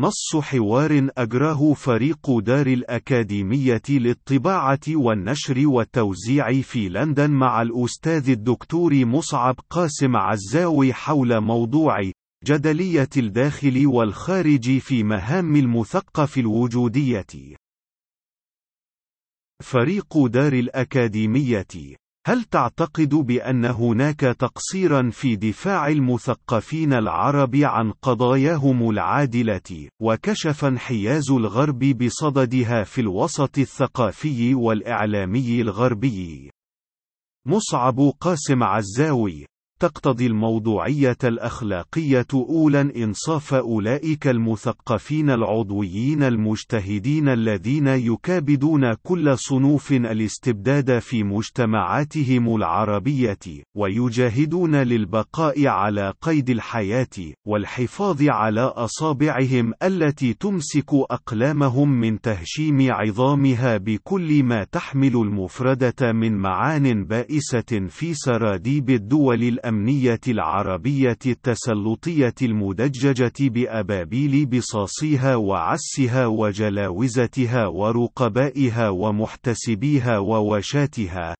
نص حوار أجراه فريق دار الأكاديمية للطباعة والنشر والتوزيع في لندن مع الأستاذ الدكتور مصعب قاسم عزاوي حول موضوع جدلية الداخل والخارج في مهام المثقف الوجودية. فريق دار الأكاديمية هل تعتقد بأن هناك تقصيرا في دفاع المثقفين العرب عن قضاياهم العادلة، وكشف انحياز الغرب بصددها في الوسط الثقافي والإعلامي الغربي؟ مصعب قاسم عزاوي تقتضي الموضوعية الأخلاقية أولا إنصاف أولئك المثقفين العضويين المجتهدين الذين يكابدون كل صنوف الاستبداد في مجتمعاتهم العربية، ويجاهدون للبقاء على قيد الحياة، والحفاظ على أصابعهم التي تمسك أقلامهم من تهشيم عظامها بكل ما تحمل المفردة من معان بائسة في سراديب الدول الأمريكية. الأمنية العربية التسلطية المدججة بأبابيل بصاصيها وعسها وجلاوزتها ورقبائها ومحتسبيها ووشاتها.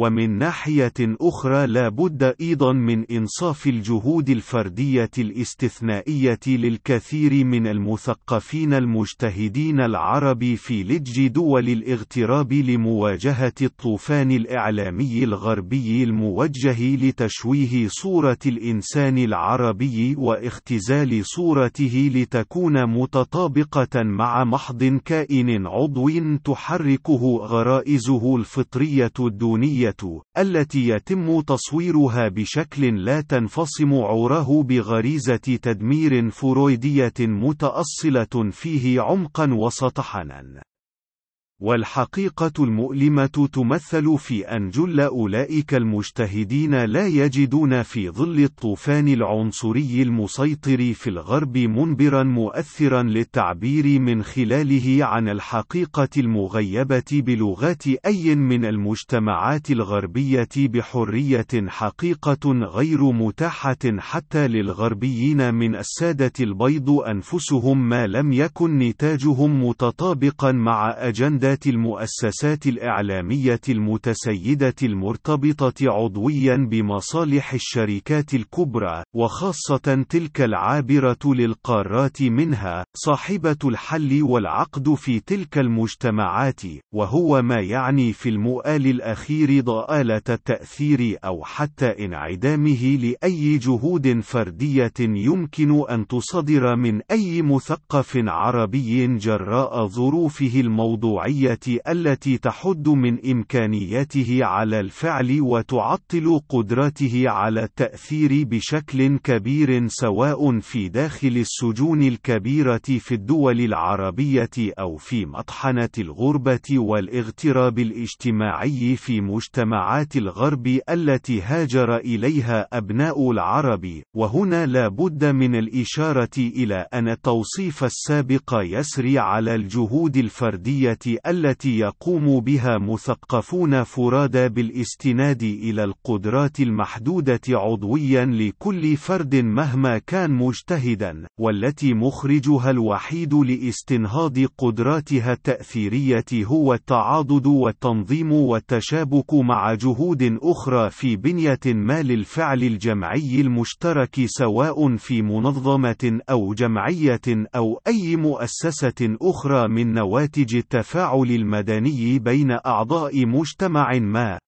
ومن ناحية أخرى لا بد أيضا من إنصاف الجهود الفردية الاستثنائية للكثير من المثقفين المجتهدين العرب في لج دول الاغتراب لمواجهة الطوفان الإعلامي الغربي الموجه لتشويه صورة الإنسان العربي واختزال صورته لتكون متطابقة مع محض كائن عضوي تحركه غرائزه الفطرية الدونية التي يتم تصويرها بشكل لا تنفصم عوره بغريزة تدمير فرويدية متأصلة فيه عمقا وسطحنا والحقيقة المؤلمة تمثل في أن جل أولئك المجتهدين لا يجدون في ظل الطوفان العنصري المسيطر في الغرب منبرا مؤثرا للتعبير من خلاله عن الحقيقة المغيبة بلغات أي من المجتمعات الغربية بحرية حقيقة غير متاحة حتى للغربيين من السادة البيض أنفسهم ما لم يكن نتاجهم متطابقا مع أجندة ذات المؤسسات الإعلامية المتسيدة المرتبطة عضويا بمصالح الشركات الكبرى، وخاصة تلك العابرة للقارات منها، صاحبة الحل والعقد في تلك المجتمعات، وهو ما يعني في المؤال الأخير ضآلة التأثير أو حتى انعدامه لأي جهود فردية يمكن أن تصدر من أي مثقف عربي جراء ظروفه الموضوعية. العلمية التي تحد من إمكانياته على الفعل وتعطل قدرته على التأثير بشكل كبير سواء في داخل السجون الكبيرة في الدول العربية أو في مطحنة الغربة والاغتراب الاجتماعي في مجتمعات الغرب التي هاجر إليها أبناء العرب، وهنا لا بد من الإشارة إلى أن التوصيف السابق يسري على الجهود الفردية التي يقوم بها مثقفون فرادى بالاستناد إلى القدرات المحدودة عضويا لكل فرد مهما كان مجتهدا، والتي مخرجها الوحيد لاستنهاض قدراتها التأثيرية هو التعاضد والتنظيم والتشابك مع جهود أخرى في بنية ما للفعل الجمعي المشترك سواء في منظمة أو جمعية أو أي مؤسسة أخرى من نواتج التفاعل التفاعل المدني بين أعضاء مجتمع ما.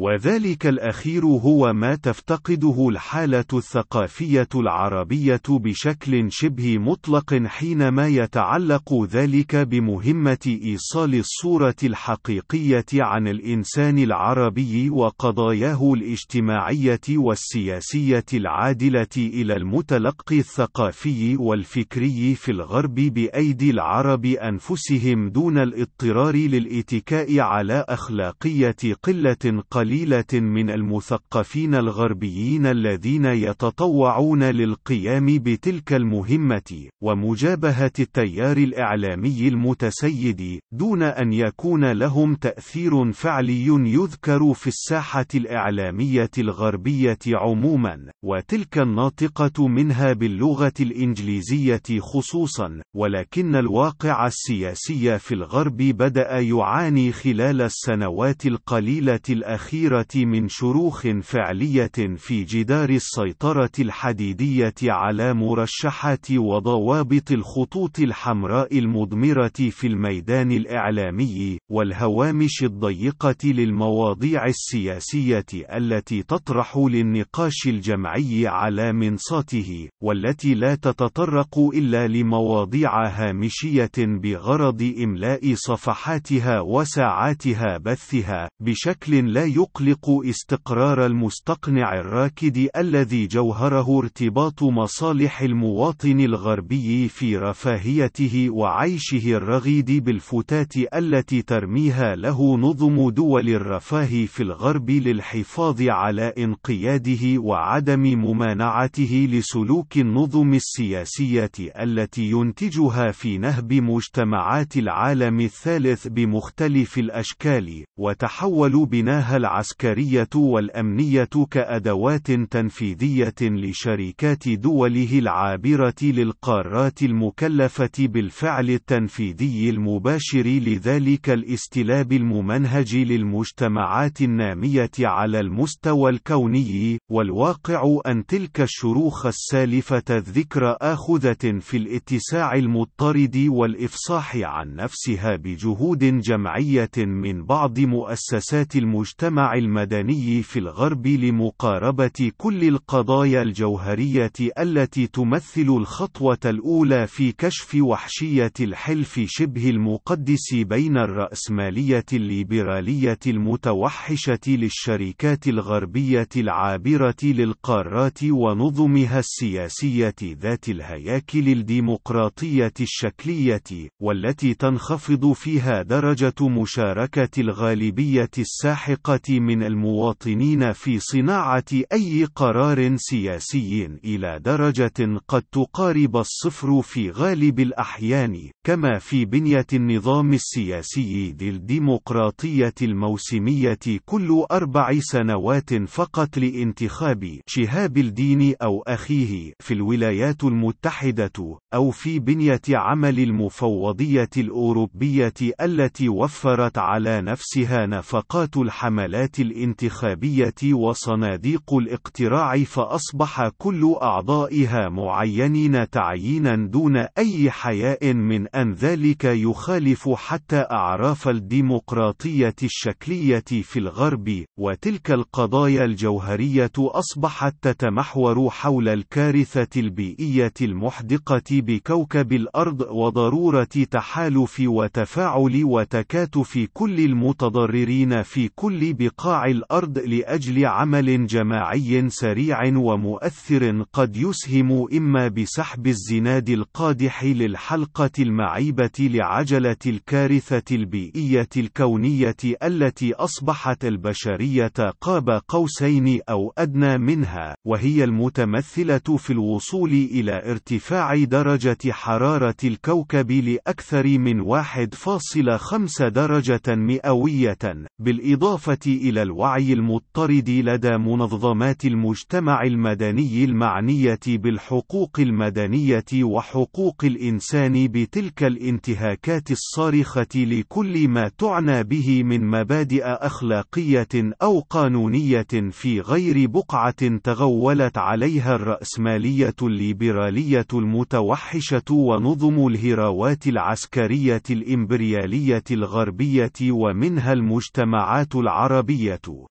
وذلك الأخير هو ما تفتقده الحالة الثقافية العربية بشكل شبه مطلق حينما يتعلق ذلك بمهمة إيصال الصورة الحقيقية عن الإنسان العربي وقضاياه الاجتماعية والسياسية العادلة إلى المتلقي الثقافي والفكري في الغرب بأيدي العرب أنفسهم دون الاضطرار للإتكاء على أخلاقية قلة قليلة قليلة من المثقفين الغربيين الذين يتطوعون للقيام بتلك المهمة، ومجابهة التيار الإعلامي المتسيد، دون أن يكون لهم تأثير فعلي يذكر في الساحة الإعلامية الغربية عموما، وتلك الناطقة منها باللغة الإنجليزية خصوصا، ولكن الواقع السياسي في الغرب بدأ يعاني خلال السنوات القليلة الأخيرة من شروخ فعلية في جدار السيطرة الحديدية على مرشحات وضوابط الخطوط الحمراء المضمرة في الميدان الإعلامي، والهوامش الضيقة للمواضيع السياسية التي تطرح للنقاش الجمعي على منصاته، والتي لا تتطرق إلا لمواضيع هامشية بغرض إملاء صفحاتها وساعاتها بثها، بشكل لا يقلق استقرار المستقنع الراكد الذي جوهره ارتباط مصالح المواطن الغربي في رفاهيته وعيشه الرغيد بالفتات التي ترميها له نظم دول الرفاه في الغرب للحفاظ على انقياده وعدم ممانعته لسلوك النظم السياسية التي ينتجها في نهب مجتمعات العالم الثالث بمختلف الأشكال، وتحول بناها العسكرية والأمنية كأدوات تنفيذية لشركات دوله العابرة للقارات المكلفة بالفعل التنفيذي المباشر لذلك الاستلاب الممنهج للمجتمعات النامية على المستوى الكوني، والواقع أن تلك الشروخ السالفة الذكر آخذة في الاتساع المضطرد والإفصاح عن نفسها بجهود جمعية من بعض مؤسسات المجتمع المدني في الغرب لمقاربة كل القضايا الجوهرية التي تمثل الخطوة الأولى في كشف وحشية الحلف شبه المقدس بين الرأسمالية الليبرالية المتوحشة للشركات الغربية العابرة للقارات ونظمها السياسية ذات الهياكل الديمقراطية الشكلية، والتي تنخفض فيها درجة مشاركة الغالبية الساحقة من المواطنين في صناعة أي قرار سياسي إلى درجة قد تقارب الصفر في غالب الأحيان، كما في بنية النظام السياسي ذي الديمقراطية الموسمية كل أربع سنوات فقط لانتخاب شهاب الدين أو أخيه في الولايات المتحدة، أو في بنية عمل المفوضية الأوروبية التي وفرت على نفسها نفقات الحملات الانتخابية وصناديق الاقتراع فأصبح كل أعضائها معينين تعيينا دون أي حياء من أن ذلك يخالف حتى أعراف الديمقراطية الشكلية في الغرب، وتلك القضايا الجوهرية أصبحت تتمحور حول الكارثة البيئية المحدقة بكوكب الأرض وضرورة تحالف وتفاعل وتكاتف كل المتضررين في كل بقاع الأرض لأجل عمل جماعي سريع ومؤثر قد يسهم إما بسحب الزناد القادح للحلقة المعيبة لعجلة الكارثة البيئية الكونية التي أصبحت البشرية قاب قوسين أو أدنى منها، وهي المتمثلة في الوصول إلى ارتفاع درجة حرارة الكوكب لأكثر من 1.5 درجة مئوية، بالإضافة إلى الوعي المضطرد لدى منظمات المجتمع المدني المعنية بالحقوق المدنية وحقوق الإنسان بتلك الانتهاكات الصارخة لكل ما تعنى به من مبادئ أخلاقية أو قانونية في غير بقعة تغولت عليها الرأسمالية الليبرالية المتوحشة ونظم الهراوات العسكرية الإمبريالية الغربية ومنها المجتمعات العربية العربية.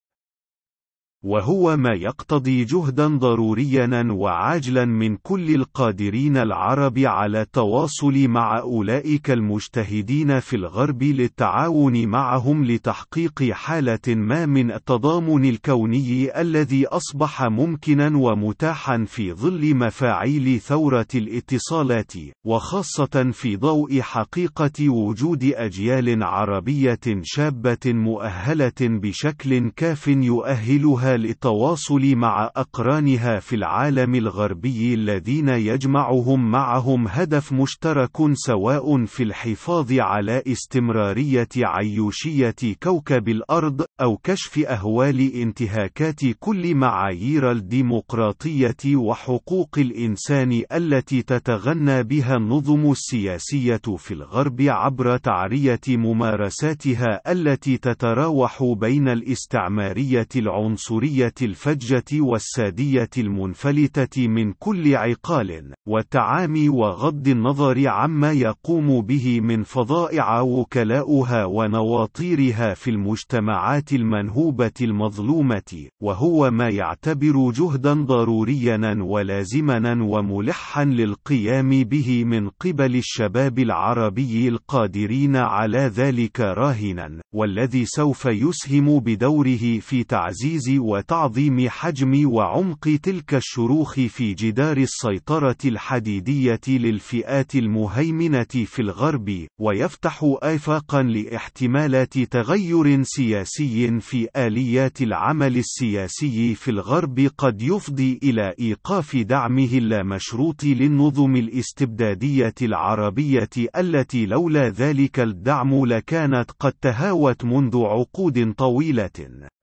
وهو ما يقتضي جهدا ضروريا وعاجلا من كل القادرين العرب على التواصل مع أولئك المجتهدين في الغرب للتعاون معهم لتحقيق حالة ما من التضامن الكوني الذي أصبح ممكنا ومتاحا في ظل مفاعيل ثورة الاتصالات، وخاصة في ضوء حقيقة وجود أجيال عربية شابة مؤهلة بشكل كاف يؤهلها للتواصل مع أقرانها في العالم الغربي الذين يجمعهم معهم هدف مشترك سواء في الحفاظ على استمرارية عيوشية كوكب الأرض أو كشف أهوال انتهاكات كل معايير الديمقراطية وحقوق الإنسان التي تتغنى بها النظم السياسية في الغرب عبر تعرية ممارساتها التي تتراوح بين الاستعمارية العنصرية الفجة والسادية المنفلتة من كل عقال، والتعامي وغض النظر عما يقوم به من فظائع وكلاؤها ونواطيرها في المجتمعات المنهوبة المظلومة، وهو ما يعتبر جهدا ضروريا ولازما وملحا للقيام به من قبل الشباب العربي القادرين على ذلك راهنا، والذي سوف يسهم بدوره في تعزيز وتعظيم حجم وعمق تلك الشروخ في جدار السيطرة الحديدية للفئات المهيمنة في الغرب، ويفتح آفاقا لاحتمالات تغير سياسي في آليات العمل السياسي في الغرب قد يفضي إلى إيقاف دعمه اللامشروط للنظم الاستبدادية العربية التي لولا ذلك الدعم لكانت قد تهاوت منذ عقود طويلة.